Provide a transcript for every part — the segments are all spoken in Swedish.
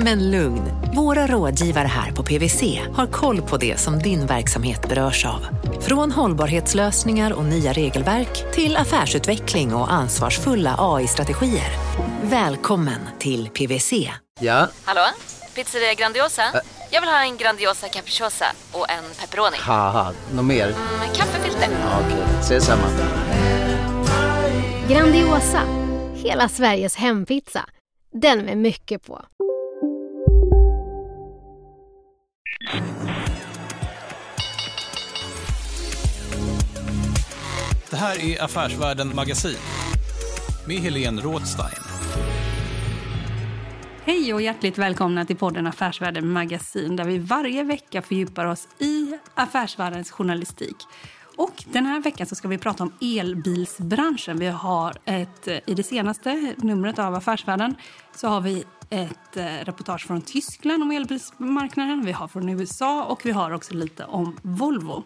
Men lugn, våra rådgivare här på PWC har koll på det som din verksamhet berörs av. Från hållbarhetslösningar och nya regelverk till affärsutveckling och ansvarsfulla AI-strategier. Välkommen till PWC. Ja, Hallå? Pizzeria Grandiosa? Jag vill ha en Grandiosa capriciosa och en pepperoni. något mer? Med kaffefilter. Ja, Okej, ses samma. Grandiosa, hela Sveriges hempizza. Den med mycket på. Det här är Affärsvärlden Magasin med Helene Rådstein. Hej och hjärtligt välkomna till podden Affärsvärlden Magasin där vi varje vecka fördjupar oss i affärsvärldens journalistik. Och den här veckan så ska vi prata om elbilsbranschen. Vi har ett, eh, I det senaste numret av Affärsvärlden så har vi ett eh, reportage från Tyskland om elbilsmarknaden. Vi har från USA och vi har också lite om Volvo.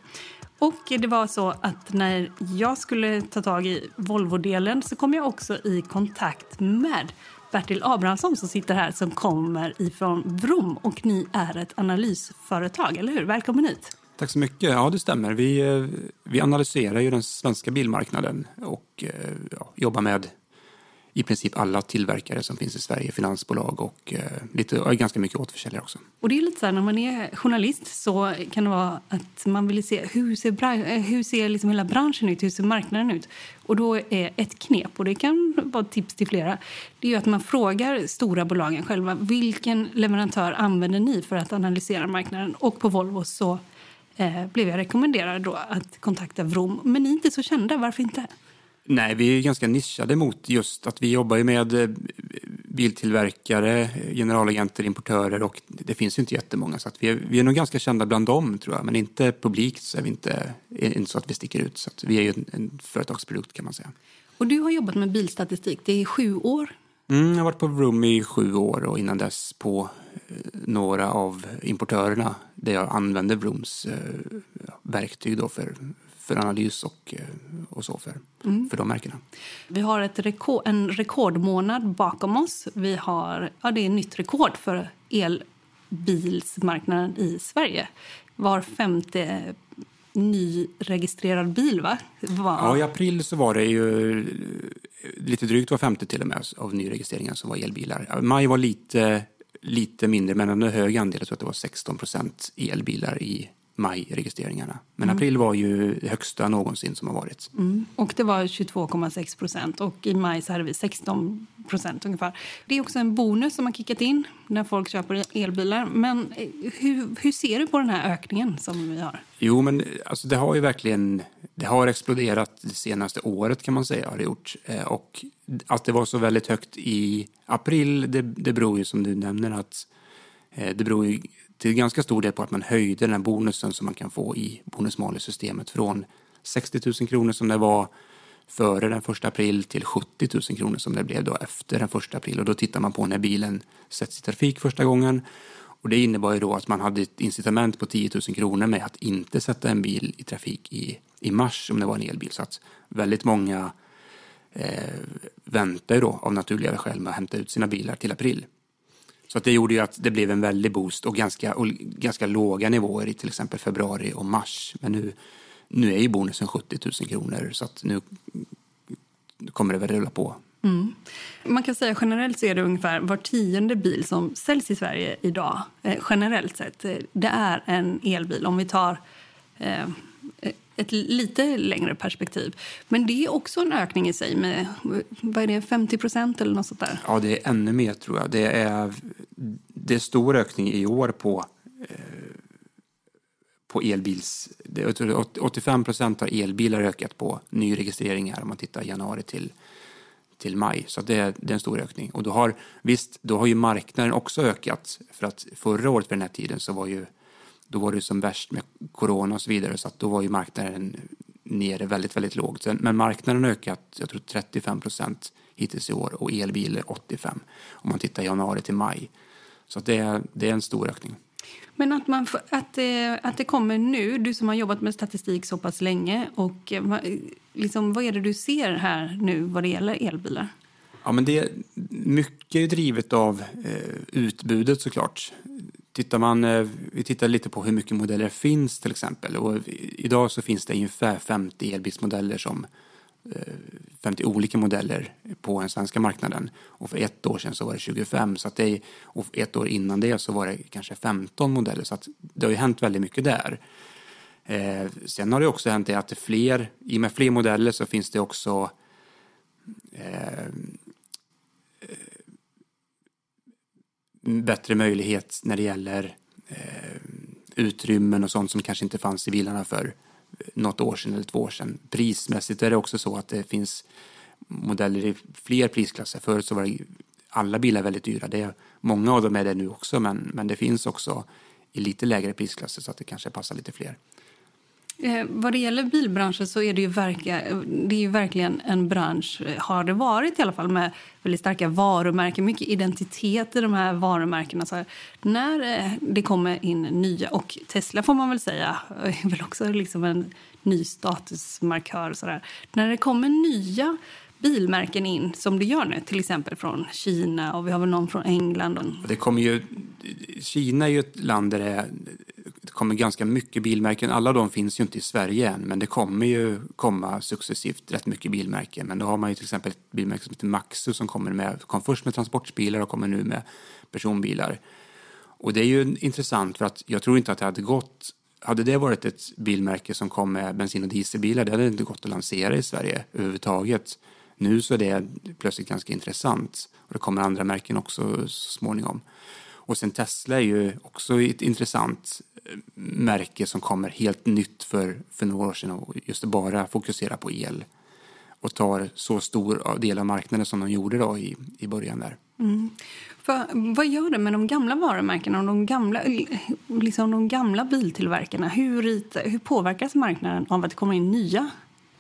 Och det var så att när jag skulle ta tag i Volvo-delen så kom jag också i kontakt med Bertil Abrahamsson som sitter här som kommer ifrån Vrom och ni är ett analysföretag, eller hur? Välkommen hit! Tack så mycket. Ja, det stämmer. Vi, eh, vi analyserar ju den svenska bilmarknaden och eh, ja, jobbar med i princip alla tillverkare som finns i Sverige, finansbolag och eh, lite, ganska mycket återförsäljare också. Och det är lite så här, när man är journalist så kan det vara att man vill se hur ser, hur ser liksom hela branschen ut, hur ser marknaden ut? Och då är ett knep, och det kan vara ett tips till flera, det är ju att man frågar stora bolagen själva, vilken leverantör använder ni för att analysera marknaden? Och på Volvo så eh, blev jag rekommenderad då att kontakta Vrom. Men ni är inte så kända, varför inte? Nej, vi är ganska nischade mot just att vi jobbar ju med eh, biltillverkare, generalagenter, importörer och det finns ju inte jättemånga så att vi är, vi är nog ganska kända bland dem tror jag, men inte publikt så är vi inte, är inte så att vi sticker ut. Så vi är ju en, en företagsprodukt kan man säga. Och du har jobbat med bilstatistik, det är sju år. Mm, jag har varit på Vroom i sju år och innan dess på eh, några av importörerna där jag använde Vrooms eh, verktyg då för, för analys och, eh, och så för, för de märkena. Vi har ett rekord, en rekordmånad bakom oss. Vi har, ja, det är nytt rekord för elbilsmarknaden i Sverige. Var femte nyregistrerad bil, va? Var, Ja, I april så var det ju lite drygt var femte till och med av nyregistreringar som var elbilar. Maj var lite, lite mindre men en hög andel. Jag tror att det var 16 procent elbilar i majregistreringarna. Men april var ju det högsta någonsin som har varit. Mm. Och det var 22,6 procent. Och i maj så hade vi 16 procent ungefär. Det är också en bonus som har kickat in när folk köper elbilar. Men eh, hur, hur ser du på den här ökningen som vi har? Jo, men alltså, det har ju verkligen det har exploderat det senaste året kan man säga. Har det gjort. Eh, Och att det var så väldigt högt i april, det, det beror ju som du nämner att eh, det beror ju till ganska stor del på att man höjde den här bonusen som man kan få i bonus-malus-systemet från 60 000 kronor som det var före den 1 april till 70 000 kronor som det blev då efter den 1 april. Och då tittar man på när bilen sätts i trafik första gången. Och det innebar ju då att man hade ett incitament på 10 000 kronor med att inte sätta en bil i trafik i, i mars om det var en elbil. Så att väldigt många eh, väntar ju då av naturliga skäl med att hämta ut sina bilar till april. Så att det gjorde ju att det blev en väldig boost och ganska, och ganska låga nivåer i till exempel februari och mars. Men nu, nu är ju bonusen 70 000 kronor så att nu kommer det väl rulla på. Mm. Man kan säga generellt så är det ungefär var tionde bil som säljs i Sverige idag. Eh, generellt sett. Eh, det är en elbil om vi tar eh, ett lite längre perspektiv. Men det är också en ökning i sig med vad är det, 50 procent eller något sånt där. Ja, det är ännu mer tror jag. Det är, det är stor ökning i år på, eh, på elbils... Det 85 procent har elbilar ökat på nyregistreringar om man tittar januari till, till maj. Så det är, det är en stor ökning. Och då har, visst, då har ju marknaden också ökat. För att förra året vid den här tiden så var ju då var det som värst med corona och så vidare så att då var ju marknaden nere väldigt, väldigt lågt. Men marknaden har ökat, jag tror 35 procent hittills i år och elbilar 85 om man tittar januari till maj. Så det, är, det är en stor ökning. Men att, man, att, det, att det kommer nu, du som har jobbat med statistik så pass länge, och liksom, vad är det du ser här nu vad det gäller elbilar? Ja, men det är mycket drivet av eh, utbudet såklart. Tittar man, eh, vi tittar lite på hur mycket modeller finns till exempel. Och idag så finns det ungefär 50 elbilsmodeller som eh, 50 olika modeller på den svenska marknaden. Och för ett år sedan så var det 25. Så att det, och ett år innan det så var det kanske 15 modeller. Så att det har ju hänt väldigt mycket där. Eh, sen har det också hänt det att det fler, i och med fler modeller så finns det också eh, bättre möjlighet när det gäller eh, utrymmen och sånt som kanske inte fanns i bilarna för eh, något år sedan eller två år sedan. Prismässigt är det också så att det finns modeller i fler prisklasser. Förut så var det alla bilar väldigt dyra. Det är, många av dem är det nu också men, men det finns också i lite lägre prisklasser så att det kanske passar lite fler. Eh, vad det gäller bilbranschen så är det ju, verkliga, det är ju verkligen en bransch, eh, har det varit i alla fall, med väldigt starka varumärken, mycket identitet i de här varumärkena. Så här, när eh, det kommer in nya, och Tesla får man väl säga, är väl också liksom en ny statusmarkör. Så där. När det kommer nya bilmärken in som det gör nu, till exempel från Kina och vi har väl någon från England. Det kommer ju, Kina är ju ett land där det kommer ganska mycket bilmärken. Alla de finns ju inte i Sverige än, men det kommer ju komma successivt rätt mycket bilmärken. Men då har man ju till exempel ett bilmärke som heter Maxu som kommer med, kom först med transportbilar och kommer nu med personbilar. Och det är ju intressant för att jag tror inte att det hade gått hade det varit ett bilmärke som kom med bensin och dieselbilar, det hade inte gått att lansera i Sverige överhuvudtaget. Nu så är det plötsligt ganska intressant och det kommer andra märken också så småningom. Och sen Tesla är ju också ett intressant eh, märke som kommer helt nytt för, för några år sedan och just bara fokuserar på el och tar så stor del av marknaden som de gjorde då i, i början där. Mm. För, vad gör det med de gamla varumärkena och de gamla, liksom de gamla biltillverkarna? Hur, hur påverkas marknaden av att det kommer in nya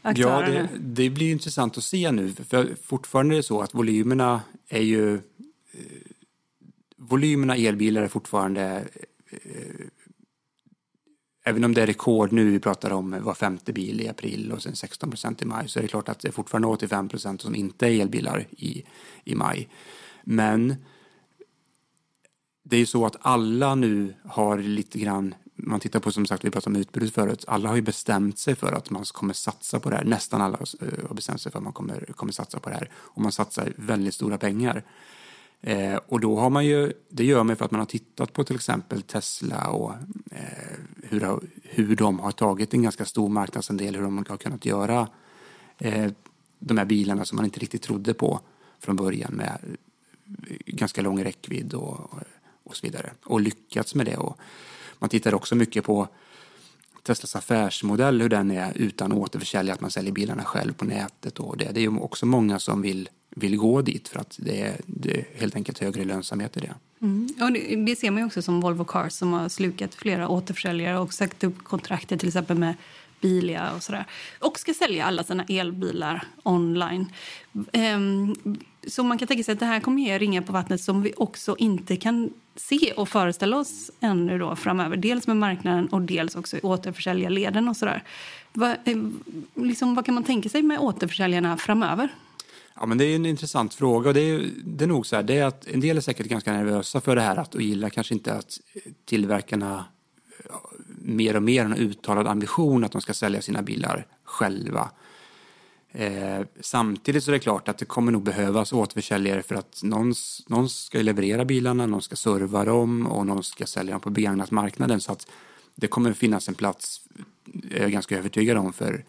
aktörer? Ja, det, det blir intressant att se nu. För fortfarande är det så att volymerna är ju volymerna elbilar är fortfarande eh, Även om det är rekord nu, vi pratar om var femte bil i april och sen 16 procent i maj, så är det klart att det är fortfarande 85 procent som inte är elbilar i, i maj. Men det är ju så att alla nu har lite grann, man tittar på som sagt, vi pratade om utbudet förut, alla har ju bestämt sig för att man kommer satsa på det här. Nästan alla eh, har bestämt sig för att man kommer, kommer satsa på det här. Och man satsar väldigt stora pengar. Eh, och då har man ju, det gör man för att man har tittat på till exempel Tesla och eh, hur, hur de har tagit en ganska stor marknadsandel, hur de har kunnat göra eh, de här bilarna som man inte riktigt trodde på från början med eh, ganska lång räckvidd och, och så vidare. Och lyckats med det. Och man tittar också mycket på Teslas affärsmodell, hur den är utan återförsäljare, att man säljer bilarna själv på nätet och det. Det är ju också många som vill vill gå dit för att det är, det är helt enkelt högre lönsamhet i det. Mm. Och det, det, ser man också som Volvo Cars som har slukat flera återförsäljare och sagt upp kontraktet till exempel med Bilia och sådär. Och ska sälja alla sina elbilar online. Um, så man kan tänka sig att det här kommer ge ringar på vattnet som vi också inte kan se och föreställa oss ännu då framöver. Dels med marknaden och dels också i återförsäljarleden och sådär. Va, eh, liksom, vad kan man tänka sig med återförsäljarna framöver? Ja, men det är en intressant fråga. Och det, är, det är nog så här, det är att en del är säkert ganska nervösa för det här att, och gillar kanske inte att tillverkarna mer och mer en uttalad ambition att de ska sälja sina bilar själva. Eh, samtidigt så är det klart att det kommer nog behövas återförsäljare för att någon, någon ska leverera bilarna, någon ska serva dem och någon ska sälja dem på begagnatmarknaden. Så att det kommer finnas en plats, är jag ganska övertygad om, för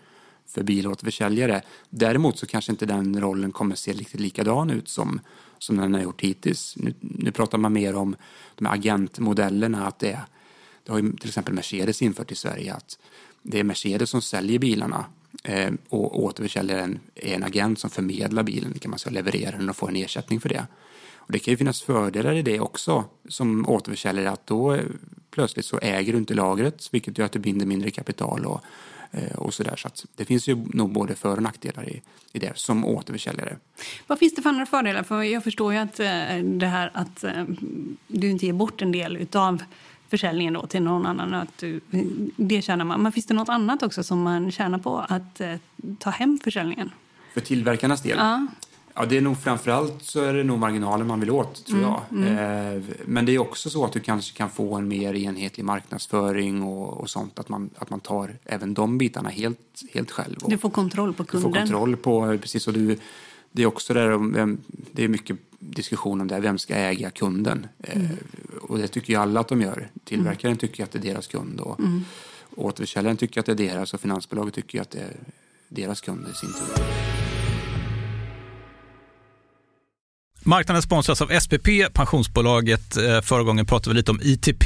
för bilåterförsäljare. Däremot så kanske inte den rollen kommer se riktigt likadan ut som, som den har gjort hittills. Nu, nu pratar man mer om de här agentmodellerna, att det, är det har ju till exempel Mercedes infört i Sverige, att det är Mercedes som säljer bilarna eh, och återförsäljaren är en agent som förmedlar bilen, kan man säga, levererar den och får en ersättning för det. Och det kan ju finnas fördelar i det också som återförsäljare att då eh, plötsligt så äger du inte lagret vilket gör att du binder mindre kapital och, eh, och sådär. Så att det finns ju nog både för och nackdelar i, i det som återförsäljare. Vad finns det för andra fördelar? För jag förstår ju att eh, det här att eh, du inte ger bort en del utav försäljningen då till någon annan. Att du, det tjänar man. Men finns det något annat också som man tjänar på att eh, ta hem försäljningen? För tillverkarnas del? Ja. Ja, det är nog framförallt så är det nog marginalen man vill åt, tror Mm, jag. mm. Eh, men det är också så att du kanske kan få en mer enhetlig marknadsföring och, och sånt. Att man, att man tar även de bitarna helt, helt själv. Och Du får kontroll på du kunden. får kontroll på, precis. Och du, det är också där, om vem, det är mycket diskussion om det, vem ska äga kunden? Eh, Mm. och det tycker ju alla att de gör. Tillverkaren tycker att det är deras kund och Mm. återförsäljaren tycker att det är deras och finansbolaget tycker att det är deras kunder i sin tur. Marknaden sponsras av SPP, pensionsbolaget. Eh, Förra gången pratade vi lite om ITP.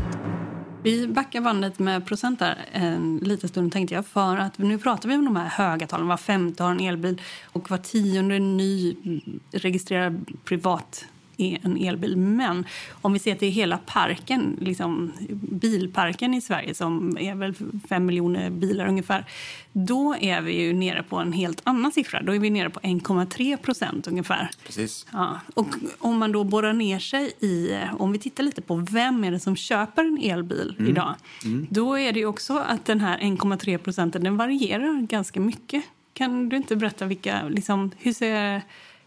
Vi backar bandet med procent där en liten stund tänkte jag. För att nu pratar vi om de här höga talen. Var femte har en elbil och var tionde ny registrerad privat en elbil. Men om vi ser till hela parken, liksom bilparken i Sverige som är väl fem miljoner bilar ungefär. Då är vi ju nere på en helt annan siffra. Då är vi nere på 1,3 procent ungefär. Precis. Ja, och om man då borrar ner sig i, om vi tittar lite på vem är det som köper en elbil Mm. idag, Mm. då är det ju också att den här 1,3 procenten, den varierar ganska mycket. Kan du inte berätta vilka, liksom, hur ser,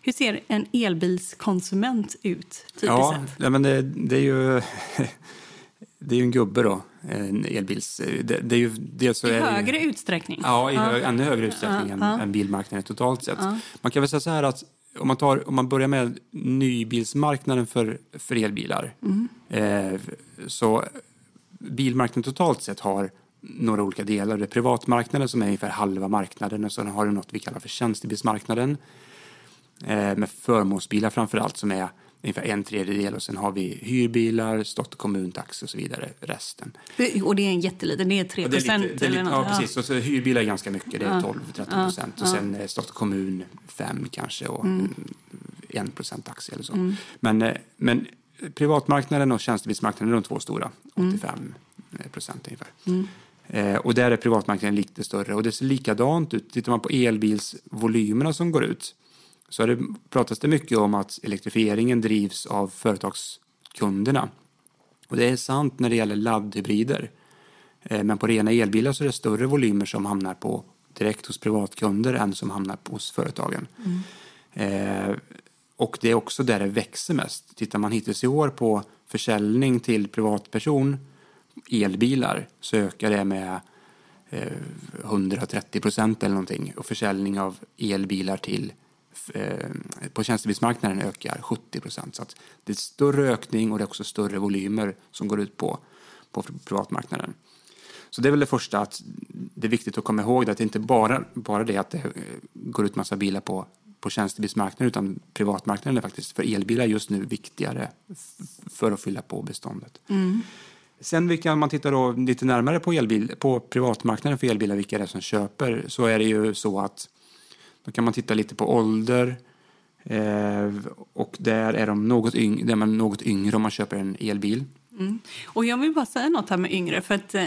hur ser en elbilskonsument ut Ja, nej, men det, det är ju det är ju en gubbe då, en elbils... Det, det är ju, dels så I är det ju- högre utsträckning? Ja, i hög, ännu högre utsträckning Ja, än, ja. än bilmarknaden totalt sett. Ja. Man kan väl säga så här att om man, tar, om man börjar med nybilsmarknaden för, för elbilar Mm. eh, så bilmarknaden totalt sett har några olika delar. Det är privatmarknaden som är ungefär halva marknaden och sen har du något vi kallar för tjänstebilsmarknaden med förmånsbilar framför allt som är ungefär en tredjedel och sen har vi hyrbilar, stat och kommun, taxi och så vidare, resten. Och det är en jätteliten, det är 3 Ja, det är procent är eller något. ja, precis. Och så hyrbilar är ganska mycket. Det är Ja. 12-13 procent. Ja, Och ja. sen eh, stat och kommun 5 kanske och Mm. 1 procent aktie eller så. Mm. Men, eh, men privatmarknaden och tjänstebilsmarknaden är de två stora. Mm. 85 procent ungefär. Mm. Eh, och där är privatmarknaden lite större. Och det ser likadant ut. Tittar man på elbilsvolymerna som går ut så är det, pratas det mycket om att elektrifieringen drivs av företagskunderna. Och det är sant när det gäller laddhybrider. Eh, Men på rena elbilar så är det större volymer som hamnar på direkt hos privatkunder än som hamnar hos företagen. Eh, och det är också där det växer mest. Tittar man hittills i år på försäljning till privatperson elbilar så ökar det med eh, 130 procent eller någonting. Och försäljning av elbilar till på tjänstebilsmarknaden ökar 70 procent. Så det är större ökning och det är också större volymer som går ut på, på privatmarknaden. Så det är väl det första, att det är viktigt att komma ihåg det, att det inte bara, bara det att det eh, går ut massa bilar på, på tjänstebilsmarknaden utan privatmarknaden är faktiskt för elbilar just nu viktigare för att fylla på beståndet. Sen vilka, om man tittar då lite närmare på, elbil, på privatmarknaden för elbilar, vilka det är som köper, så är det ju så att då kan man titta lite på ålder eh, och där är, de något yng, där man något yngre om man köper en elbil. Mm. Och jag vill bara säga något här med yngre. För att, eh,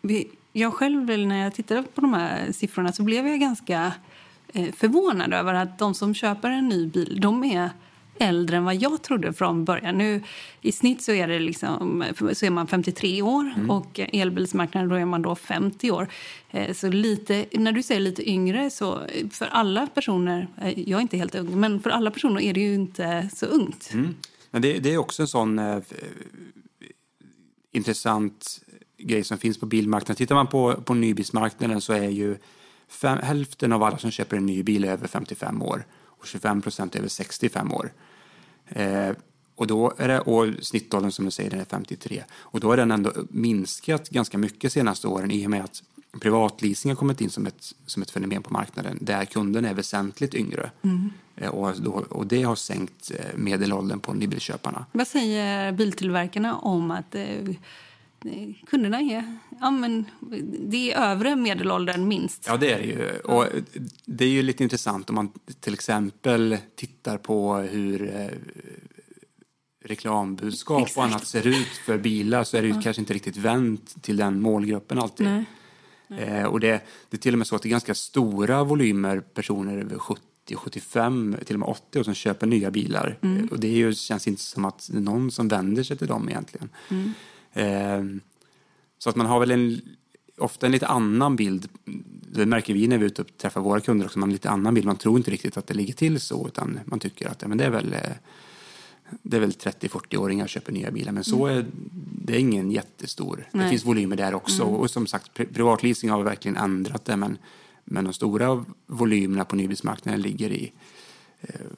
vi, jag själv, när jag tittade på de här siffrorna så blev jag ganska eh, förvånad över att de som köper en ny bil, de är äldre än vad jag trodde från början. Nu, I snitt så är, det liksom, så är man 53 år och elbilsmarknaden då är man då 50 år. Eh, Så lite, när du säger lite yngre, så för alla personer, eh, jag är inte helt ung, men för alla personer är det ju inte så ungt. Mm. Men det, det är också en sån eh, intressant grej som finns på bilmarknaden. Tittar man på, på nybilsmarknaden så är ju fem, hälften av alla som köper en ny bil över 55 år och 25 procent över 65 år. Eh, och då är det, och snittåldern som du säger, den är 53. Och då har den ändå minskat ganska mycket de senaste åren i och med att privatleasing har kommit in som ett, som ett fenomen på marknaden där kunden är väsentligt yngre. Eh, och, då, och det har sänkt eh, medelåldern på nybilköparna. Vad säger biltillverkarna om att eh, kunderna är... Ja, men det är övre medelåldern minst. Ja, det är det ju. Och det är ju lite intressant om man till exempel tittar på hur eh, reklambudskap och annat ser ut för bilar så är det ju kanske inte riktigt vänt till den målgruppen alltid. Nej. Eh, och det, det är till och med så att det är ganska stora volymer personer över 70 75, till och med 80 år som köper nya bilar. Eh, Och det är ju, känns inte som att någon som vänder sig till dem egentligen. Eh, så att man har väl en, ofta en lite annan bild. Det märker vi när vi är ute och träffar våra kunder också. Man har en lite annan bild. Man tror inte riktigt att det ligger till så utan man tycker att ja, men det är väl eh, det är väl 30-40-åringar köper nya bilar, men så är det är ingen jättestor. Det Nej. finns volymer där också. Och som sagt, pri- privatleasing har verkligen ändrat det, men, men de stora volymerna på nybilsmarknaden ligger i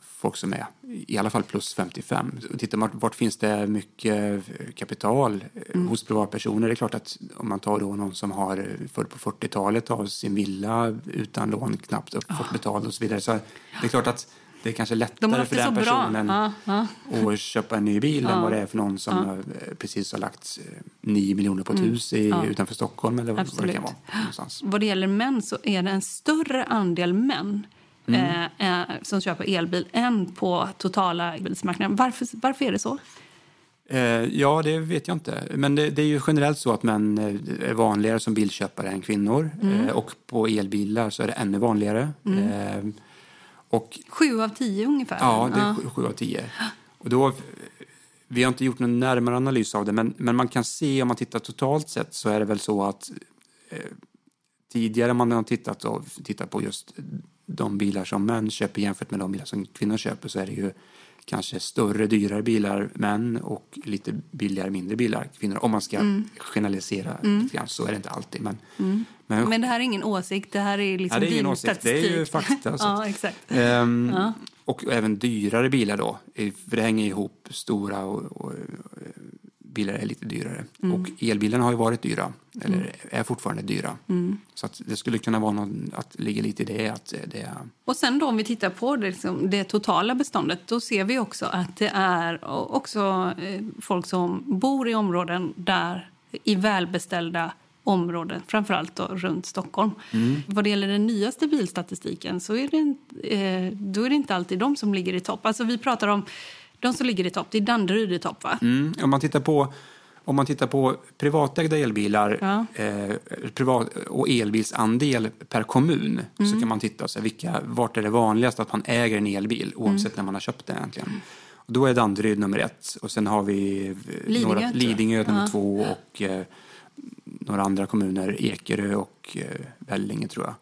folk som är i alla fall plus 55. Och tittar man vart finns det mycket eh, kapital eh, hos privatpersoner? Det är klart att om man tar då någon som har eh, född på 40-talet av sin villa utan lån knappt upp, fått betalt och så vidare. Så det är klart att det är kanske De lättare haft för den personen Ja, ja. och köpa en ny bil än vad det är för någon som eh, precis har lagt eh, 9 miljoner på ett hus i, utanför Stockholm eller vad- vad det Absolut. kan vara. Någonstans. Vad det gäller män så är det en större andel män Mm. eh, eh, som köper elbil än på totala bilsmarknaden. Varför, varför är det så? Eh, ja, det vet jag inte. Men det, det är ju generellt så att män eh, är vanligare som bilköpare än kvinnor. Eh, och på elbilar så är det ännu vanligare. Eh, och Sju av tio ungefär. Ja, det är sju- sju av tio. Och då, vi har inte gjort någon närmare analys av det, men, men man kan se om man tittar totalt sett så är det väl så att eh, tidigare man har tittat, och, tittat på just de bilar som män köper jämfört med de bilar som kvinnor köper så är det ju kanske större, dyrare bilar män och lite billigare, mindre bilar kvinnor. Om man ska generalisera lite grann så är det inte alltid. Men, men, Men det här är ingen åsikt, det här är liksom Ja, det är ingen åsikt, det är ju statistik. fakta, ja, exakt. Ehm, Och även dyrare bilar då, för det hänger ihop. Stora och, och bilar är lite dyrare. Och elbilarna har ju varit dyra, eller är fortfarande dyra. Så att det skulle kunna vara någon, att ligger lite i det. Att det är, Och sen då om vi tittar på det, liksom, det totala beståndet då ser vi också att det är också eh, folk som bor i områden där i välbeställda områden, framförallt då runt Stockholm. Vad det gäller den nyaste bilstatistiken så är det, inte- eh, då är det inte alltid de som ligger i topp. Alltså vi pratar om de som ligger i topp, det är Danderyd i topp va? Mm, om man tittar på Om man tittar på privatägda elbilar Ja. eh, privat, och elbilsandel per kommun så Mm. kan man titta så här, vilka, vart är det vanligast att man äger en elbil oavsett Mm. när man har köpt den egentligen. Och då är Danderyd nummer ett och sen har vi eh, Lidingö, några. Lidingö nummer Ja. två och eh, några andra kommuner, Ekerö och eh, Vellinge tror jag.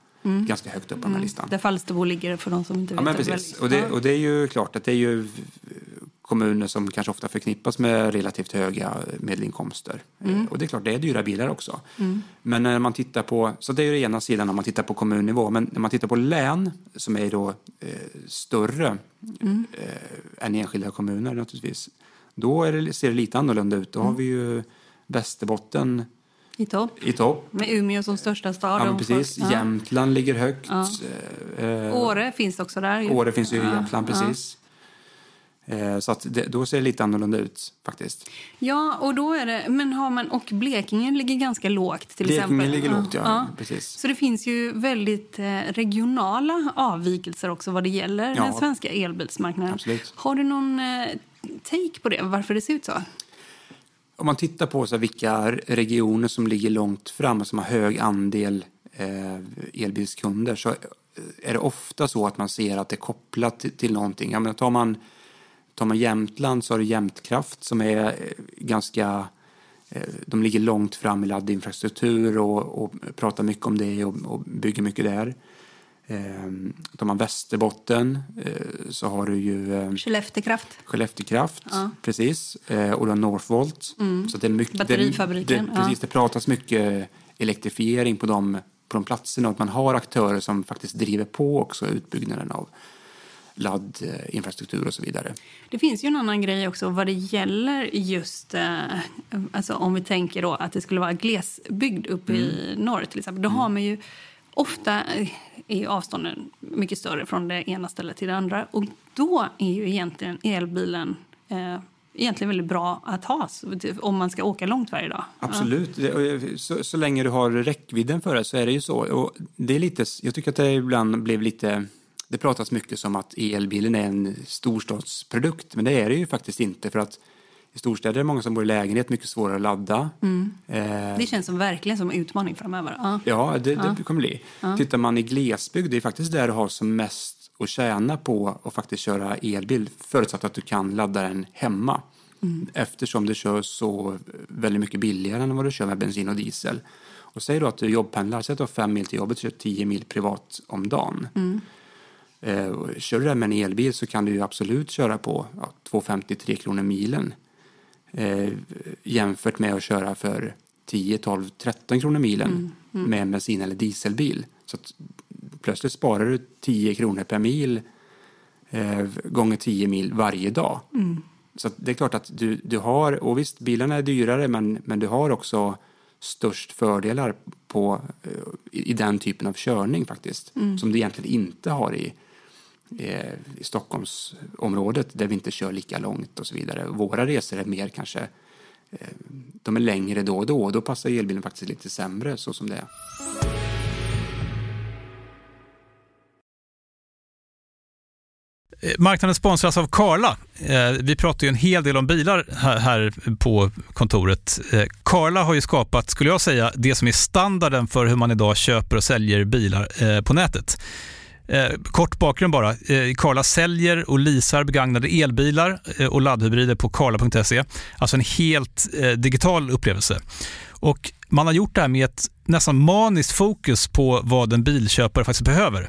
Ganska högt upp på den här listan. Där Falsterbo ligger för de som inte Ja, vet. men det. precis. Och det, och det är ju klart att det är ju kommuner som kanske ofta förknippas med relativt höga medelinkomster. Eh, Och det är klart, det är dyra bilar också. Men när man tittar på, så det är ju ena sidan om man tittar på kommunnivå, men när man tittar på län som är då eh, större eh, än enskilda kommuner naturligtvis, då det, ser det lite annorlunda ut. Då har vi ju Västerbotten I topp. i topp. Med Umeå som största stad. Ja, precis. folk- ja. Jämtland ligger högt. Ja. Eh, Åre finns också där. ju. Åre finns ju i Jämtland, precis. Eh, Så att det, då ser det lite annorlunda ut faktiskt. Ja, och då är det, men har man, och Blekinge ligger ganska lågt till Blekinge exempel. ligger lågt, ja, precis. Så det finns ju väldigt eh, regionala avvikelser också vad det gäller Ja. den svenska elbilsmarknaden. Absolut. Har du någon eh, take på det, varför det ser ut så? Om man tittar på så vilka regioner som ligger långt fram och som har hög andel elbilskunder så är det ofta så att man ser att det är kopplat till, till någonting. Jag menar, tar, man, tar man Jämtland så har du Jämtkraft som är eh, ganska eh, de ligger långt fram i laddinfrastruktur och, och pratar mycket om det och, och bygger mycket där. Eh, tar man Västerbotten eh, så har du ju eh, Skellefteåkraft. Skellefteåkraft, precis. Eh, och då Northvolt. Så det är mycket, Batterifabriken, Det, ja. precis, det pratas mycket elektrifiering på de, på de platserna och att man har aktörer som faktiskt driver på också utbyggnaden av laddinfrastruktur och så vidare. Det finns ju en annan grej också vad det gäller just, eh, alltså om vi tänker då att det skulle vara glesbygd uppe i norr till exempel. Då har man ju ofta eh, är avstånden mycket större från det ena stället till det andra och då är ju egentligen elbilen eh, egentligen väldigt bra att ha om man ska åka långt varje dag. Absolut. Eh, Så, så länge du har räckvidden för det så är det ju så. Och det är lite, jag tycker att det ibland blev lite... Det pratas mycket som att elbilen är en storstadsprodukt, men det är det ju faktiskt inte. För att i storstäder är det många som bor i lägenhet, mycket svårare att ladda. Eh, Det känns som verkligen som en utmaning framöver. Ja. Ja, det, det kommer bli. Tittar man i glesbygd, det är faktiskt där du har som mest att tjäna på att faktiskt köra elbil, förutsatt att du kan ladda den hemma. Eftersom det kör så väldigt mycket billigare än vad du kör med bensin och diesel. Och säg då att du jobbpendlar, säg att du har fem mil till jobbet och kör tio mil privat om dagen. Och kör du det med en elbil så kan du ju absolut köra på ja, 2,53 kronor milen. Eh, jämfört med att köra för 10, 12, 13 kronor milen med en bensin eller dieselbil. Så plötsligt sparar du 10 kronor per mil eh, gånger 10 mil varje dag. Så att det är klart att du, du har, och visst bilarna är dyrare men, men du har också störst fördelar på, eh, i, i den typen av körning faktiskt. Som du egentligen inte har i, eh, Eh, i Stockholmsområdet där vi inte kör lika långt och så vidare. Våra resor är mer kanske, eh, de är längre då och då och då passar elbilen faktiskt lite sämre så som det är. Eh, marknaden sponsras av Karla. Vi pratar ju en hel del om bilar här- på kontoret. Karla har ju skapat, skulle jag säga, det som är standarden för hur man idag köper och säljer bilar på nätet. Eh, Kort bakgrund bara. Eh, Karla säljer och leasar begagnade elbilar eh, och laddhybrider på karla.se. Alltså en helt eh, digital upplevelse. Och man har gjort det här med ett nästan maniskt fokus på vad en bilköpare faktiskt behöver.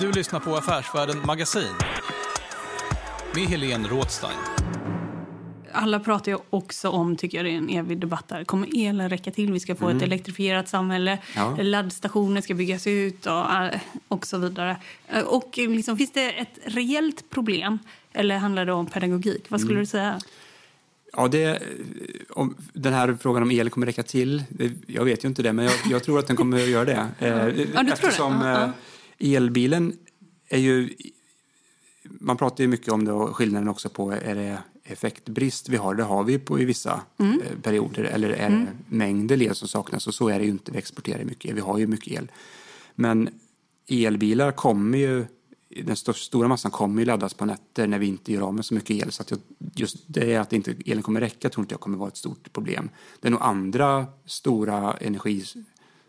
Du lyssnar på Affärsvärlden Magasin med Helene Rådstein. Alla pratar ju också om, tycker jag det är en evig debatt där, kommer elen räcka till? Vi ska få ett elektrifierat samhälle, Ja. laddstationer ska byggas ut och, eh, och så vidare. Eh, Och eh, liksom, finns det ett reellt problem eller handlar det om pedagogik? Vad skulle du säga? Ja, det, om, den här frågan om el kommer räcka till, jag vet ju inte det, men jag, jag tror att den kommer att göra det. Eh, Ja, du tror det? Ja, elbilen är ju... Man pratar ju mycket om det och skillnaden också på är det effektbrist vi har. Det har vi på i vissa Mm. eh, perioder. Eller är det mängder el som saknas? Och så är det ju inte. Vi exporterar mycket el. Vi har ju mycket el. Men elbilar kommer ju den st- stora massan kommer ju laddas på nätter när vi inte gör av med så mycket el. Så att just det att inte elen kommer räcka tror inte jag kommer vara ett stort problem. Det är nog andra stora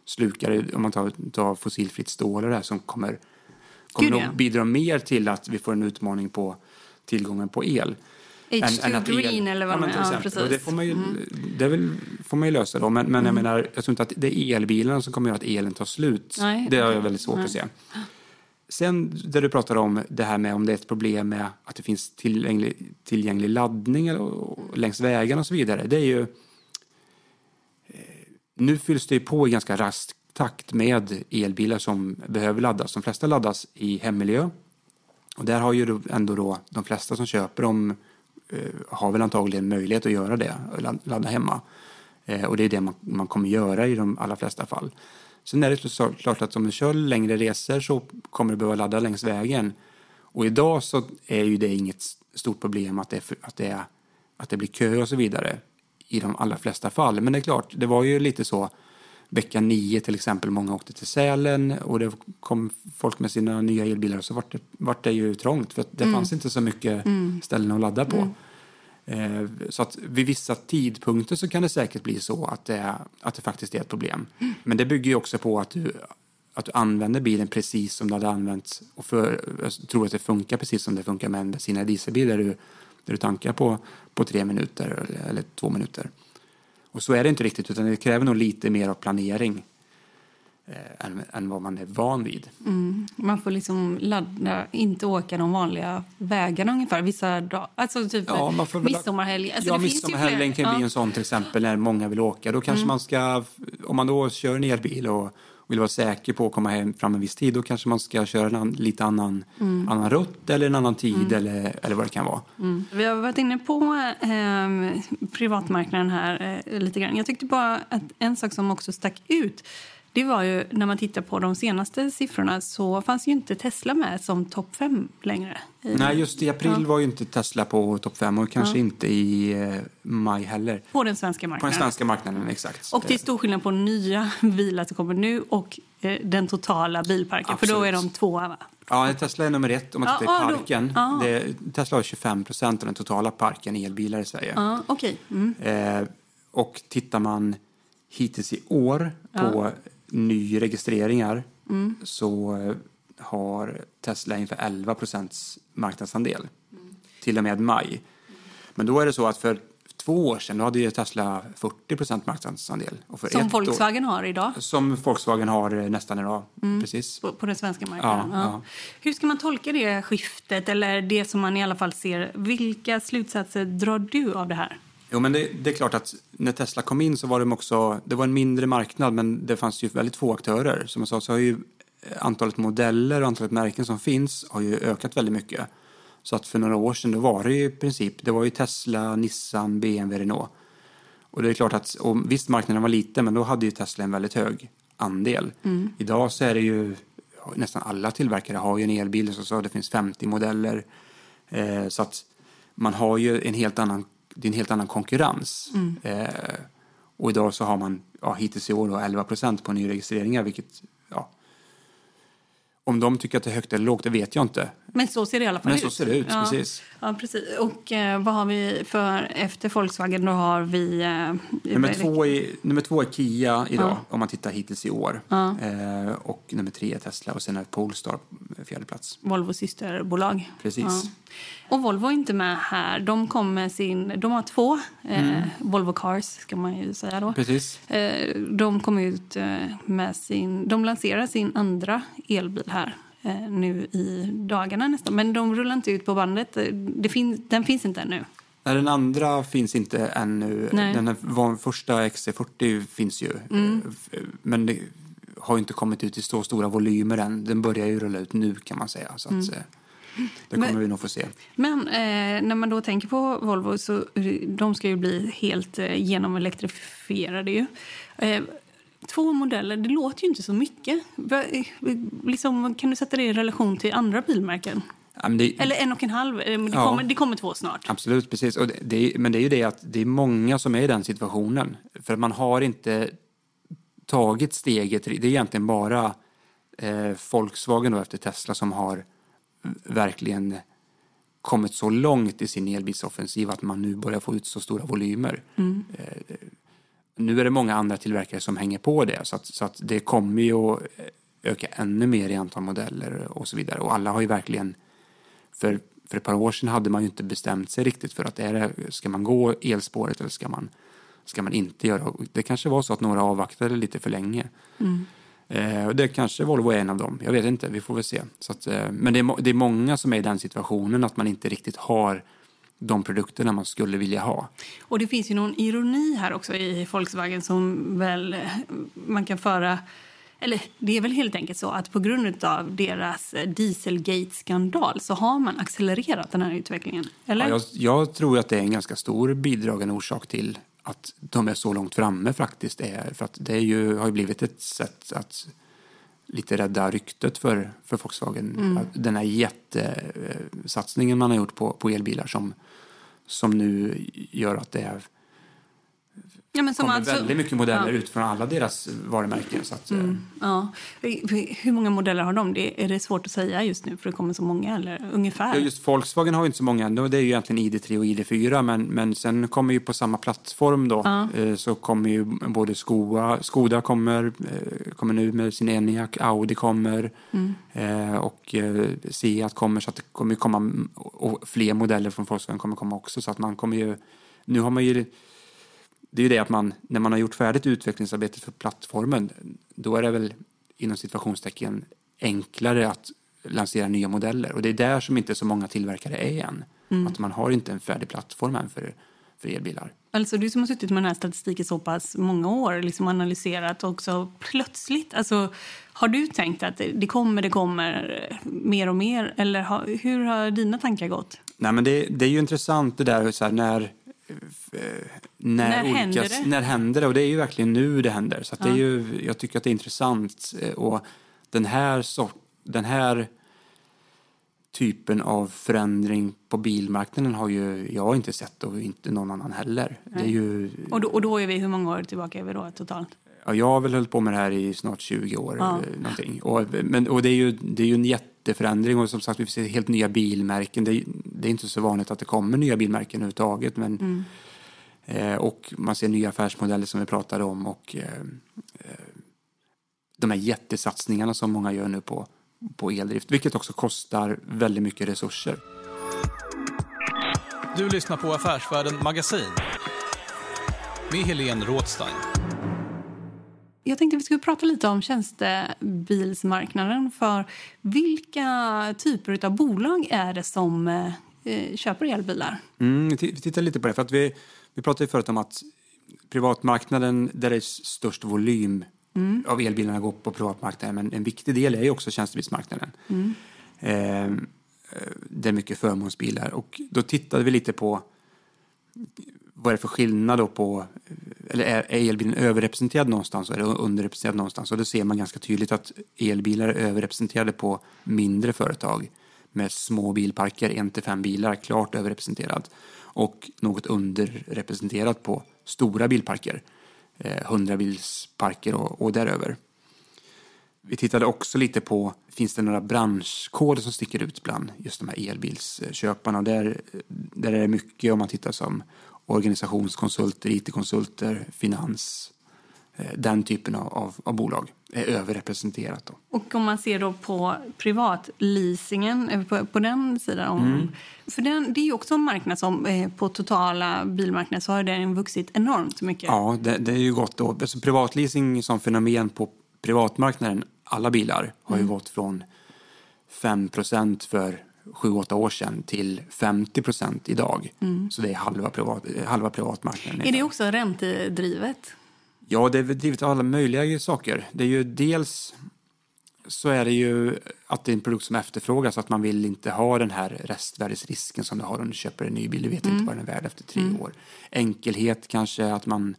energislukare, om man tar, tar fossilfritt stål och det här, som kommer, kommer Gud, ja. bidra mer till att vi får en utmaning på tillgången på el. H2 Green eller vad ja, men det till är. Ja, exempel. precis. Mm. Och det får man ju, det väl, får man ju lösa då. Men, men jag menar, jag tror inte att det är elbilarna som kommer göra att elen tar slut. Nej, det har jag väldigt svårt Nej. att se. Sen där du pratar om det här med om det är ett problem med att det finns tillgänglig, tillgänglig laddning och, och längs vägarna och så vidare. Det är ju... Nu fylls det på i ganska rask takt med elbilar som behöver laddas. De flesta laddas i hemmiljö. Och där har ju ändå då de flesta som köper dem eh, har väl antagligen möjlighet att göra det, ladda hemma. Eh, och det är det man, man kommer göra i de allra flesta fall. Sen är det så klart att om du kör längre resor så kommer du behöva ladda längs vägen. Och idag så är ju det inget stort problem att det, att det, att det blir kö och så vidare i de allra flesta fall. Men det är klart, det var ju lite så vecka nio till exempel, många åkte till Sälen och det kom folk med sina nya elbilar och så vart det, vart det ju trångt för det fanns inte så mycket ställen att ladda på. Eh, Så att vid vissa tidpunkter så kan det säkert bli så att det, att det faktiskt är ett problem. Men det bygger ju också på att du, att du använder bilen precis som det hade använts och för, tror att det funkar precis som det funkar med en bensin eller dieselbil där du, där du tankar på, på tre minuter eller, eller två minuter. Och så är det inte riktigt utan det kräver nog lite mer av planering eh, än, än vad man är van vid. Man får liksom ladda, inte åka de vanliga vägarna ungefär vissa dagar. Alltså typ Ja, man får midsommarhelg. Alltså, ja, midsommarhelgen kan bli ja. en sån till exempel när många vill åka. Då kanske Mm. man ska, om man då kör en elbil och vill vara säker på att komma hem fram en viss tid, då kanske man ska köra en an, lite annan, Mm. annan rutt eller en annan tid eller, eller vad det kan vara. Vi har varit inne på eh, privatmarknaden här eh, lite grann. Jag tyckte bara att en sak som också stack ut det var ju när man tittar på de senaste siffrorna så fanns ju inte Tesla med som topp fem längre. Nej, just i april Ja. var ju inte Tesla på topp fem och kanske Ja. inte i eh, maj heller. På den svenska På den marknaden. svenska marknaden, exakt. Och det är stor skillnad på nya bilar som kommer nu och eh, den totala bilparken. För då är de Absolut. tvåa va? Ja, Tesla är nummer ett om man tittar ja, i då- parken. ja. Det, Tesla har 25 procent av den totala parken elbilar i Sverige. Ja, okej. Mm. Eh, och tittar man hittills i år på nyregistreringar Mm. så eh, har Tesla ungefär 11 procents marknadsandel till och med maj. Men då är det så att för två år sedan hade ju Tesla 40 procent marknadsandel. Och för Som ett år- Volkswagen har idag som Volkswagen har eh, nästan idag. Precis. på, på den svenska marknaden. Ja, ja. Hur ska man tolka det skiftet eller det som man i alla fall ser? Vilka slutsatser drar du av det här? Jo, men det, det är klart att när Tesla kom in så var de också, det var en mindre marknad men det fanns ju väldigt få aktörer. Som jag sa så har ju antalet modeller och antalet märken som finns har ju ökat väldigt mycket. Så att för några år sedan då var det ju i princip, det var ju Tesla, Nissan, BMW, Renault. Och det är klart att, och visst marknaden var liten men då hade ju Tesla en väldigt hög andel. Idag så är det ju, nästan alla tillverkare har ju en elbil, så, så det finns 50 modeller. Eh, så att man har ju en helt annan, det är en helt annan konkurrens. Eh, och idag så har man ja, hittills i år då 11 procent på nyregistreringar, vilket ja, om de tycker att det är högt eller lågt, det vet jag inte. Men så ser det i alla fall Men ut. så ser det ut, ja. precis. Ja, precis. Och eh, vad har vi för efter Volkswagen? Då har vi... Eh, Nummer två, är, nummer två är Kia idag, Ja. om man tittar hittills i år. Ja. Eh, och nummer tre är Tesla och sen är Polestar fjärde plats. Volvos systerbolag. Precis. Och Volvo är inte med här. De kom med sin... De har två. Eh, Volvo Cars, ska man ju säga då. Precis. Eh, de kom ut eh, med sin... De lanserar sin andra elbil här eh, nu i dagarna nästan. Men de rullar inte ut på bandet. Det fin, den finns inte ännu. Nej, den andra finns inte ännu. Nej. Den här, första XC40 finns ju. Mm. Eh, f- Men det har inte kommit ut i så stora volymer än. Den börjar ju rulla ut nu kan man säga. Så att, Mm. eh, det kommer Men- vi nog få se. Men eh, när man då tänker på Volvo så de ska ju bli helt eh, genomelektrifierade ju. Eh, två modeller, det låter ju inte så mycket. Eh, liksom, kan du sätta det i relation till andra bilmärken? Ja, det, Eller en och en halv, eh, det, Ja. kommer, det kommer två snart. Absolut, precis. Och det, men det är ju det att det är många som är i den situationen. För man har inte tagit steget. Det är egentligen bara eh, Volkswagen då efter Tesla som har verkligen kommit så långt i sin elbilsoffensiv att man nu börjar få ut så stora volymer. Mm. Nu är det många andra tillverkare som hänger på det så att, så att det kommer ju att öka ännu mer i antal modeller och så vidare. Och alla har ju verkligen för, för ett par år sedan hade man ju inte bestämt sig riktigt för att är det, ska man gå elspåret eller ska man, ska man inte göra. Det kanske var så att några avvaktade lite för länge. Mm. Eh, och det kanske Volvo är en av dem. Jag vet inte, vi får väl se. Så att, eh, men det är, det är många som är i den situationen att man inte riktigt har de produkterna man skulle vilja ha. Och det finns ju någon ironi här också i Volkswagen som väl eh, man kan föra... Eller det är väl helt enkelt så att på grund av deras eh, Dieselgate-skandal så har man accelererat den här utvecklingen. Eller? Ja, jag, jag tror att det är en ganska stor bidragande orsak till att de är så långt framme faktiskt. Är, för att det är ju, har ju blivit ett sätt att lite rädda ryktet för, för Volkswagen. Mm. Den här jättesatsningen man har gjort på, på elbilar som, som nu gör att det är, ja, men kommer alltså- väldigt mycket modeller ja. ut från alla deras varumärken. Så att, eh, Mm, ja. Hur många modeller har de? Det är det svårt att säga just nu för det kommer så många, eller ungefär? Ja, just Volkswagen har ju inte så många. Det är ju egentligen ID3 och ID4. Men, men sen kommer ju på samma plattform då. Ja. Eh, så kommer ju både Skoda, Skoda kommer, eh, kommer nu med sin Enyaq. Audi kommer. Mm. Och Seat kommer. Så att det kommer komma. Och fler modeller från Volkswagen kommer komma också. Så att man kommer ju. Nu har man ju. Det är ju det att man, när man har gjort färdigt utvecklingsarbetet för plattformen, då är det väl inom situationstecken enklare att lansera nya modeller. Och det är där som inte så många tillverkare är än. Mm. Att man har inte en färdig plattform än för, för elbilar. Alltså du som har suttit med den här statistiken så pass många år, liksom analyserat också plötsligt. Alltså, har du tänkt att det, kommer, det kommer mer och mer? Eller har, hur har dina tankar gått? Nej, men det, det är ju intressant det där så här, när, när, När olika, händer det? när händer det? Och det är ju verkligen nu det händer. Så att det är Ja. ju, jag tycker att det är intressant. eh, Och den här, sort, den här typen av förändring på bilmarknaden har ju jag inte sett och inte någon annan heller. Det är ju, Och då, och då är vi, hur många år tillbaka är vi då totalt? ja, jag har väl hållit på med det här i snart 20 år. Ja. eh, Någonting. Och, men, och det, är ju, det är ju en jätteförändring och som sagt vi får se helt nya bilmärken. Det, är- det är inte så vanligt att det kommer nya bilmärken överhuvudtaget. Men, Mm. eh, och man ser nya affärsmodeller som vi pratade om och eh, eh, de här jättesatsningarna som många gör nu på, på eldrift. Vilket också kostar väldigt mycket resurser. Du lyssnar på Affärsvärlden Magasin med Helene Rådstein. Jag tänkte att vi skulle prata lite om tjänstebilsmarknaden. För vilka typer av bolag är det som eh, köper elbilar? Mm, vi tittar lite på det. För att vi, vi pratade ju förut om att privatmarknaden, där det är störst volym Mm. av elbilarna går på privatmarknaden. Men en viktig del är ju också tjänstebilsmarknaden. Mm. Eh, eh, det är mycket förmånsbilar. Och då tittade vi lite på vad är det för skillnad då på, eller är, elbilen överrepresenterad någonstans eller underrepresenterad någonstans? Och då ser man ganska tydligt att elbilar är överrepresenterade på mindre företag med små bilparker, en till fem bilar, klart överrepresenterad. Och något underrepresenterat på stora bilparker, eh, och, och däröver. vi tittade också lite på, finns det några branschkoder som sticker ut bland just de här elbilsköparna? Och där, där är det mycket om man tittar som organisationskonsulter, IT-konsulter, finans, eh, den typen av, av, av bolag är överrepresenterat. Då. Och om man ser då på privatleasingen, eh, på, på den sidan. Om, Mm. För den, det är ju också en marknad som eh, på totala bilmarknaden så har den vuxit enormt mycket. Ja, det, det är ju gott då. Alltså, privatleasing som fenomen på privatmarknaden, alla bilar, har ju Mm. gått från 5% för 7-8 år sedan till 50% idag. Mm. Så det är halva, privat, halva privatmarknaden. Är det också räntedrivet? Ja, det är drivet av alla möjliga saker. Det är ju dels så är det ju att det är en produkt som efterfrågas, att man vill inte ha den här restvärdesrisken som du har om du köper en ny bil. Du vet Mm. inte vad den är värd efter tre Mm. år. Enkelhet kanske, att man,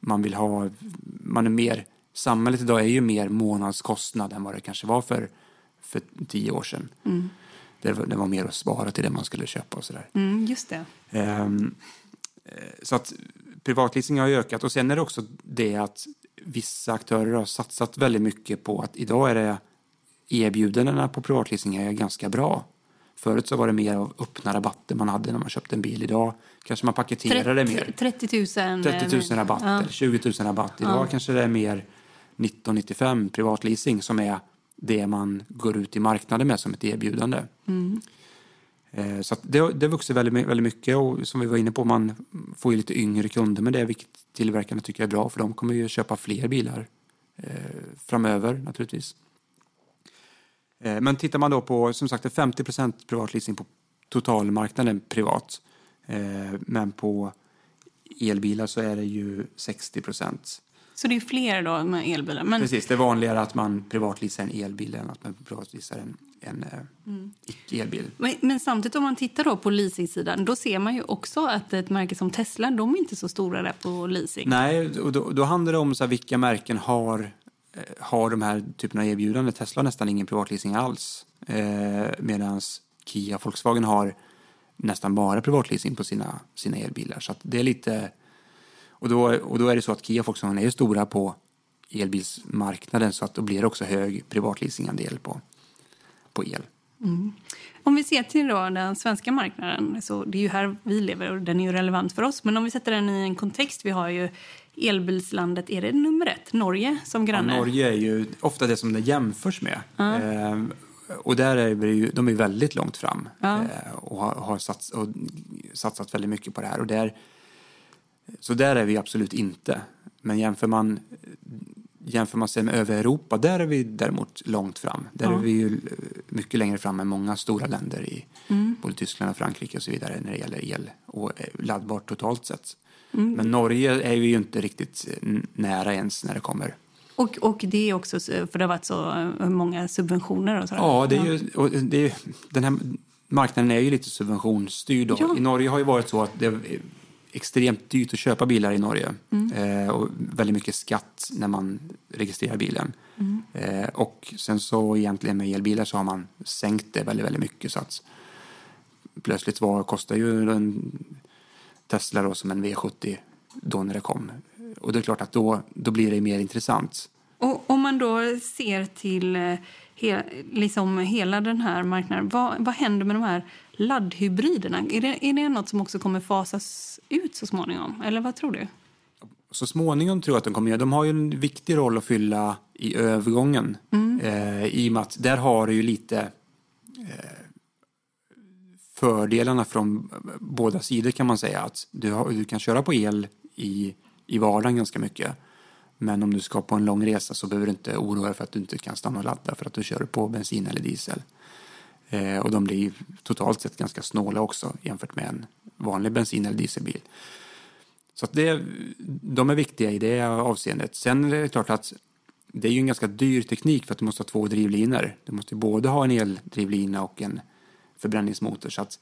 man vill ha, man är mer, samhället idag är ju mer månadskostnad än vad det kanske var för, för tio år sedan. Mm. Det, var- det var mer att spara till det man skulle köpa och sådär. Mm, just det. Ehm, eh, så att privatleasing har ökat och sen är det också det att vissa aktörer har satsat väldigt mycket på att idag är det erbjudandena på privatleasing är ganska bra. Förut så var det mer av öppna rabatter man hade när man köpte en bil. Idag kanske man paketerar det mer. 30 000. 30 000 rabatt Ja. eller 20 000 rabatt. Idag Ja. kanske det är mer 1995 privatleasing som är det man går ut i marknaden med som ett erbjudande. Mm. Så att det, det vuxit väldigt, väldigt mycket och som vi var inne på, man får ju lite yngre kunder med det, vilket tillverkarna tycker är bra för de kommer ju köpa fler bilar eh, framöver naturligtvis. Eh, men tittar man då på, som sagt, 50% privatleasing på totalmarknaden privat. Eh, men på elbilar så är det ju 60 så det är fler då med elbilar. Men, Precis, det är vanligare att man privatleasar en elbil än att man privatleasar en, en Mm. icke-elbil. Men, men samtidigt om man tittar då på leasingsidan då ser man ju också att ett märke som Tesla de är inte så stora där på leasing. Nej, och då, då handlar det om så här, vilka märken har, eh, har de här typerna av erbjudanden. Tesla har nästan ingen privatleasing alls. Eh, Medan Kia och Volkswagen har nästan bara privatleasing på sina, sina elbilar. Så det är lite... Och då, och då är det så att Kia och Volkswagen är ju stora på elbilsmarknaden så att då blir det också hög privatleasingandel på, på el. Mm. Om vi ser till då den svenska marknaden, så det är ju här vi lever och den är ju relevant för oss. Men om vi sätter den i en kontext, vi har ju elbilslandet, är det nummer ett, Norge som Ja, granne? Norge är ju ofta det som det jämförs med. Ja. Eh, och där är vi ju, de är väldigt långt fram Ja. eh, och har, har sats, och satsat väldigt mycket på det här. Och där, så där är vi absolut inte. Men jämför man, jämför man sig med övriga Europa, där är vi däremot långt fram. Där Ja. är vi ju eh, mycket längre fram än många stora länder i Mm. både Tyskland och Frankrike och så vidare när det gäller el och eh, laddbart totalt sett. Mm. Men Norge är vi ju inte riktigt eh, nära ens när det kommer Och, och det är också så- för det har varit så många subventioner och sådär. Ja, det är ju, och det är, den här marknaden är ju lite subventionsstyrd. Ja. I Norge har ju varit så att det extremt dyrt att köpa bilar i Norge. Mm. Eh, och väldigt mycket skatt när man registrerar bilen. Mm. Eh, och sen så egentligen med elbilar så har man sänkt det väldigt, väldigt mycket. Så att plötsligt var, kostar ju en Tesla då som en V70 då när det kom. Och det är klart att då, då blir det mer intressant. Och om man då ser till eh, he, liksom hela den här marknaden, vad, vad händer med de här laddhybriderna? Är det, är det något som också kommer fasas ut så småningom? Eller vad tror du? Så småningom tror jag att de kommer göra. De har ju en viktig roll att fylla i övergången. Mm. Eh, I och med att där har du ju lite eh, fördelarna från båda sidor kan man säga. Att du, har, du kan köra på el i, i vardagen ganska mycket. Men om du ska på en lång resa så behöver du inte oroa dig för att du inte kan stanna och ladda för att du kör på bensin eller diesel. Eh, och de blir ju totalt sett ganska snåla också jämfört med en vanlig bensin eller dieselbil. Så att det, de är viktiga i det avseendet. Sen är det klart att det är ju en ganska dyr teknik för att du måste ha två drivlinor. Du måste både ha en eldrivlina och en förbränningsmotor. Så att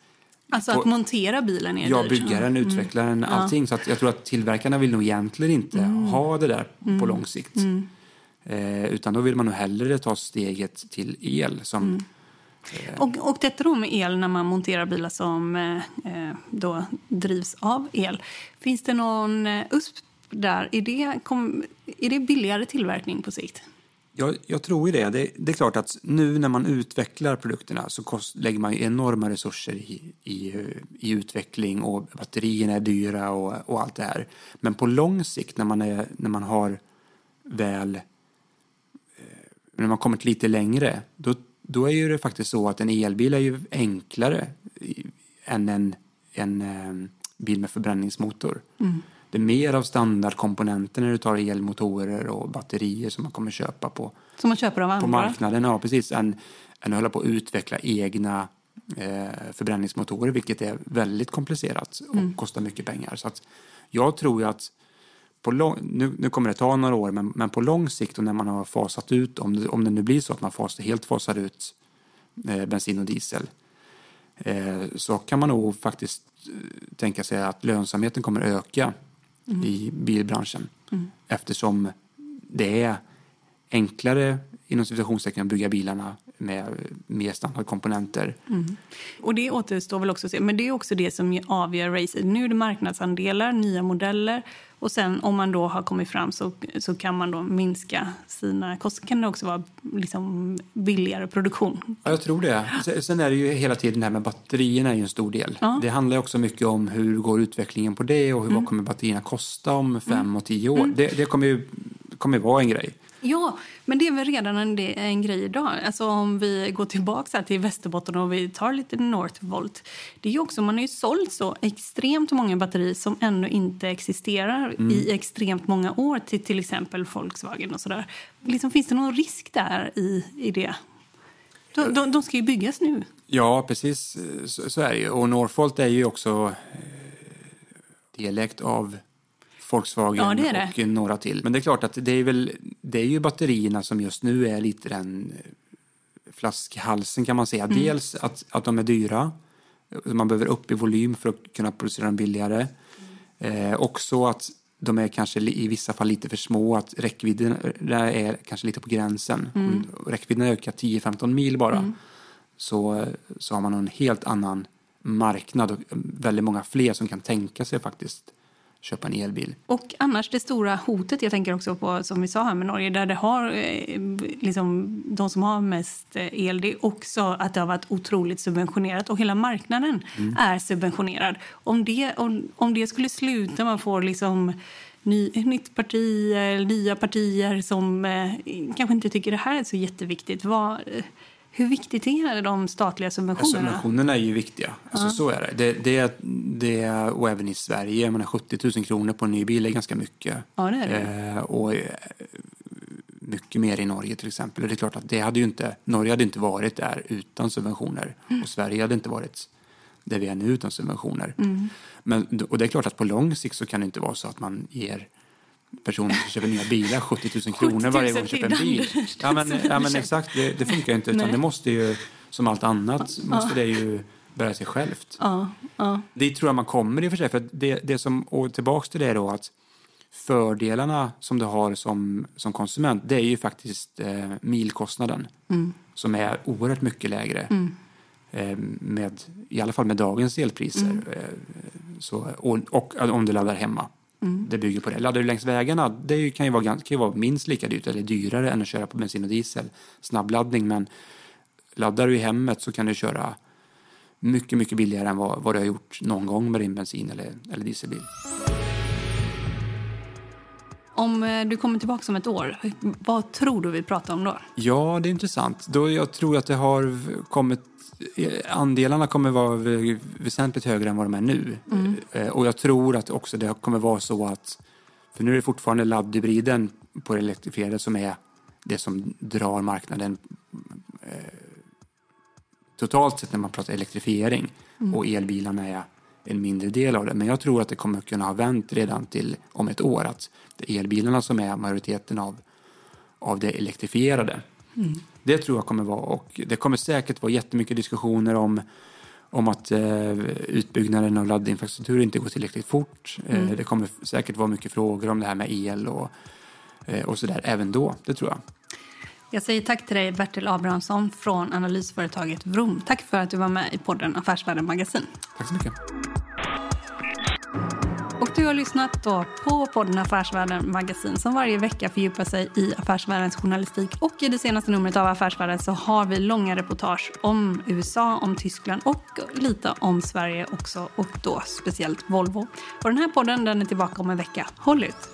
Alltså att montera bilen är Ja, dyrt. byggaren, Mm. utvecklaren, Ja. allting. Så att jag tror att tillverkarna vill nog egentligen inte Mm. ha det där Mm. på lång sikt. Mm. Eh, utan då vill man nog hellre ta steget till el som Mm. Och, och detta då med el när man monterar bilar som eh, eh, då drivs av el. Finns det någon eh, USP där? Är det, kom, är det billigare tillverkning på sikt? Jag, jag tror ju det. det. Det är klart att nu när man utvecklar produkterna så kost, lägger man ju enorma resurser i, i, i utveckling och batterierna är dyra och, och allt det här. Men på lång sikt när man, är, när man har väl eh, när man kommit lite längre då, då är ju det faktiskt så att en elbil är ju enklare än en, en eh, bil med förbränningsmotor. Mm. Det är mer av standardkomponenter när du tar elmotorer och batterier som man kommer köpa på, Som man köper av andra. på marknaden. Ja, precis. Än, än att hålla på att utveckla egna eh, förbränningsmotorer, vilket är väldigt komplicerat och Mm. kostar mycket pengar. Så att jag tror ju att på lång, nu, nu kommer det ta några år, men, men på lång sikt och när man har fasat ut, om det, om det nu blir så att man fas, helt fasar ut eh, bensin och diesel, eh, så kan man nog faktiskt eh, tänka sig att lönsamheten kommer öka i bilbranschen. Mm. Eftersom det är enklare inom citationstecken att bygga bilarna med mer standardkomponenter. Mm. Och det återstår väl också att se. Men det är också det som avgör racet. Nu är det marknadsandelar, nya modeller. Och sen om man då har kommit fram så, så kan man då minska sina kostnader. Kan det också vara liksom billigare produktion. Ja, jag tror det. Sen- är det ju hela tiden det här med batterierna är ju en stor del. Ja. Det handlar också mycket om hur går utvecklingen på det och hur, Mm. vad kommer batterierna kosta om fem och tio år. Det, det kommer ju kommer vara en grej. Ja, men det är väl redan en, en grej idag. Alltså om vi går tillbaka till Västerbotten och vi tar lite Northvolt. Det är ju också, man har ju sålt så extremt många batterier som ännu inte existerar Mm. i extremt många år till till exempel Volkswagen och sådär. Liksom, finns det någon risk där i, i det? De, de, de ska ju byggas nu. Ja, precis så, så är det ju. Och Northvolt är ju också eh, dialekt av Volkswagen Ja, det det. och några till. Men det är klart att det är, väl, det är ju batterierna som just nu är lite den eh, flaskhalsen kan man säga. Mm. Dels att, att de är dyra. Man behöver upp i volym för att kunna producera dem billigare. Eh, också att de är kanske i vissa fall lite för små, att räckvidden där är kanske lite på gränsen. Mm. Om räckvidden ökar 10-15 mil bara Mm. så, så har man en helt annan marknad och väldigt många fler som kan tänka sig faktiskt köpa en elbil. Och annars det stora hotet, jag tänker också på som vi sa här med Norge, där det har eh, liksom de som har mest eh, el, det är också att det har varit otroligt subventionerat och hela marknaden Mm. är subventionerad. Om det, om, om det skulle sluta, man får liksom ny, nytt parti, eller nya partier som eh, kanske inte tycker det här är så jätteviktigt. Vad, eh, hur viktigt är de statliga subventionerna? Subventionerna är ju viktiga. Alltså, Ja. Så är det. Det, det, det. Och även i Sverige, menar 70 000 kronor på en ny bil är ganska mycket. Ja, det är det. Eh, och eh, mycket mer i Norge till exempel. Och det är klart att det hade ju inte, Norge hade inte varit där utan subventioner. Mm. Och Sverige hade inte varit där vi är nu utan subventioner. Mm. Men, och det är klart att på lång sikt så kan det inte vara så att man ger personer som köper nya bilar 70 000 kronor varje gång de köper en bil. Ja men, ja, men exakt, det, det funkar ju inte. Utan Nej. det måste ju, som allt annat, måste det ju bära sig självt. Ja, ja. Det tror jag man kommer i och för sig. För det, det som, och tillbaks till det då att fördelarna som du har som, som konsument det är ju faktiskt eh, milkostnaden Mm. som är oerhört mycket lägre. Mm. Eh, med, I alla fall med dagens elpriser. Mm. Eh, så, och, och om du laddar hemma. Mm. Det bygger på det. Laddar du längs vägarna, det kan ju, vara, kan ju vara minst lika dyrt eller dyrare än att köra på bensin och diesel. Snabbladdning, men laddar du i hemmet så kan du köra mycket, mycket billigare än vad, vad du har gjort någon gång med din bensin eller, eller dieselbil. Om eh, du kommer tillbaka om ett år, vad tror du vi pratar om då? Ja, det är intressant. Då jag tror att det har kommit Andelarna kommer vara vä- väsentligt högre än vad de är nu. Mm. Eh, Och jag tror att också det kommer vara så att, för nu är det fortfarande laddhybriden på det elektrifierade som är det som drar marknaden eh, totalt sett när man pratar elektrifiering. Mm. Och elbilarna är en mindre del av det. Men jag tror att det kommer kunna ha vänt redan till om ett år. Att det är elbilarna som är majoriteten av, av det elektrifierade. Mm. Det tror jag kommer vara och det kommer säkert vara jättemycket diskussioner om, om att eh, utbyggnaden av laddinfrastruktur inte går tillräckligt fort. Mm. Eh, det kommer säkert vara mycket frågor om det här med el och, eh, och sådär även då, det tror jag. Jag säger tack till dig Bertil Abrahamsson från analysföretaget Vroom. Tack för att du var med i podden Affärsvärlden Magasin. Tack så mycket. Och du har lyssnat då på podden Affärsvärlden Magasin som varje vecka fördjupar sig i affärsvärldens journalistik. Och i det senaste numret av Affärsvärlden så har vi långa reportage om USA, om Tyskland och lite om Sverige också och då speciellt Volvo. Och den här podden den är tillbaka om en vecka. Håll ut!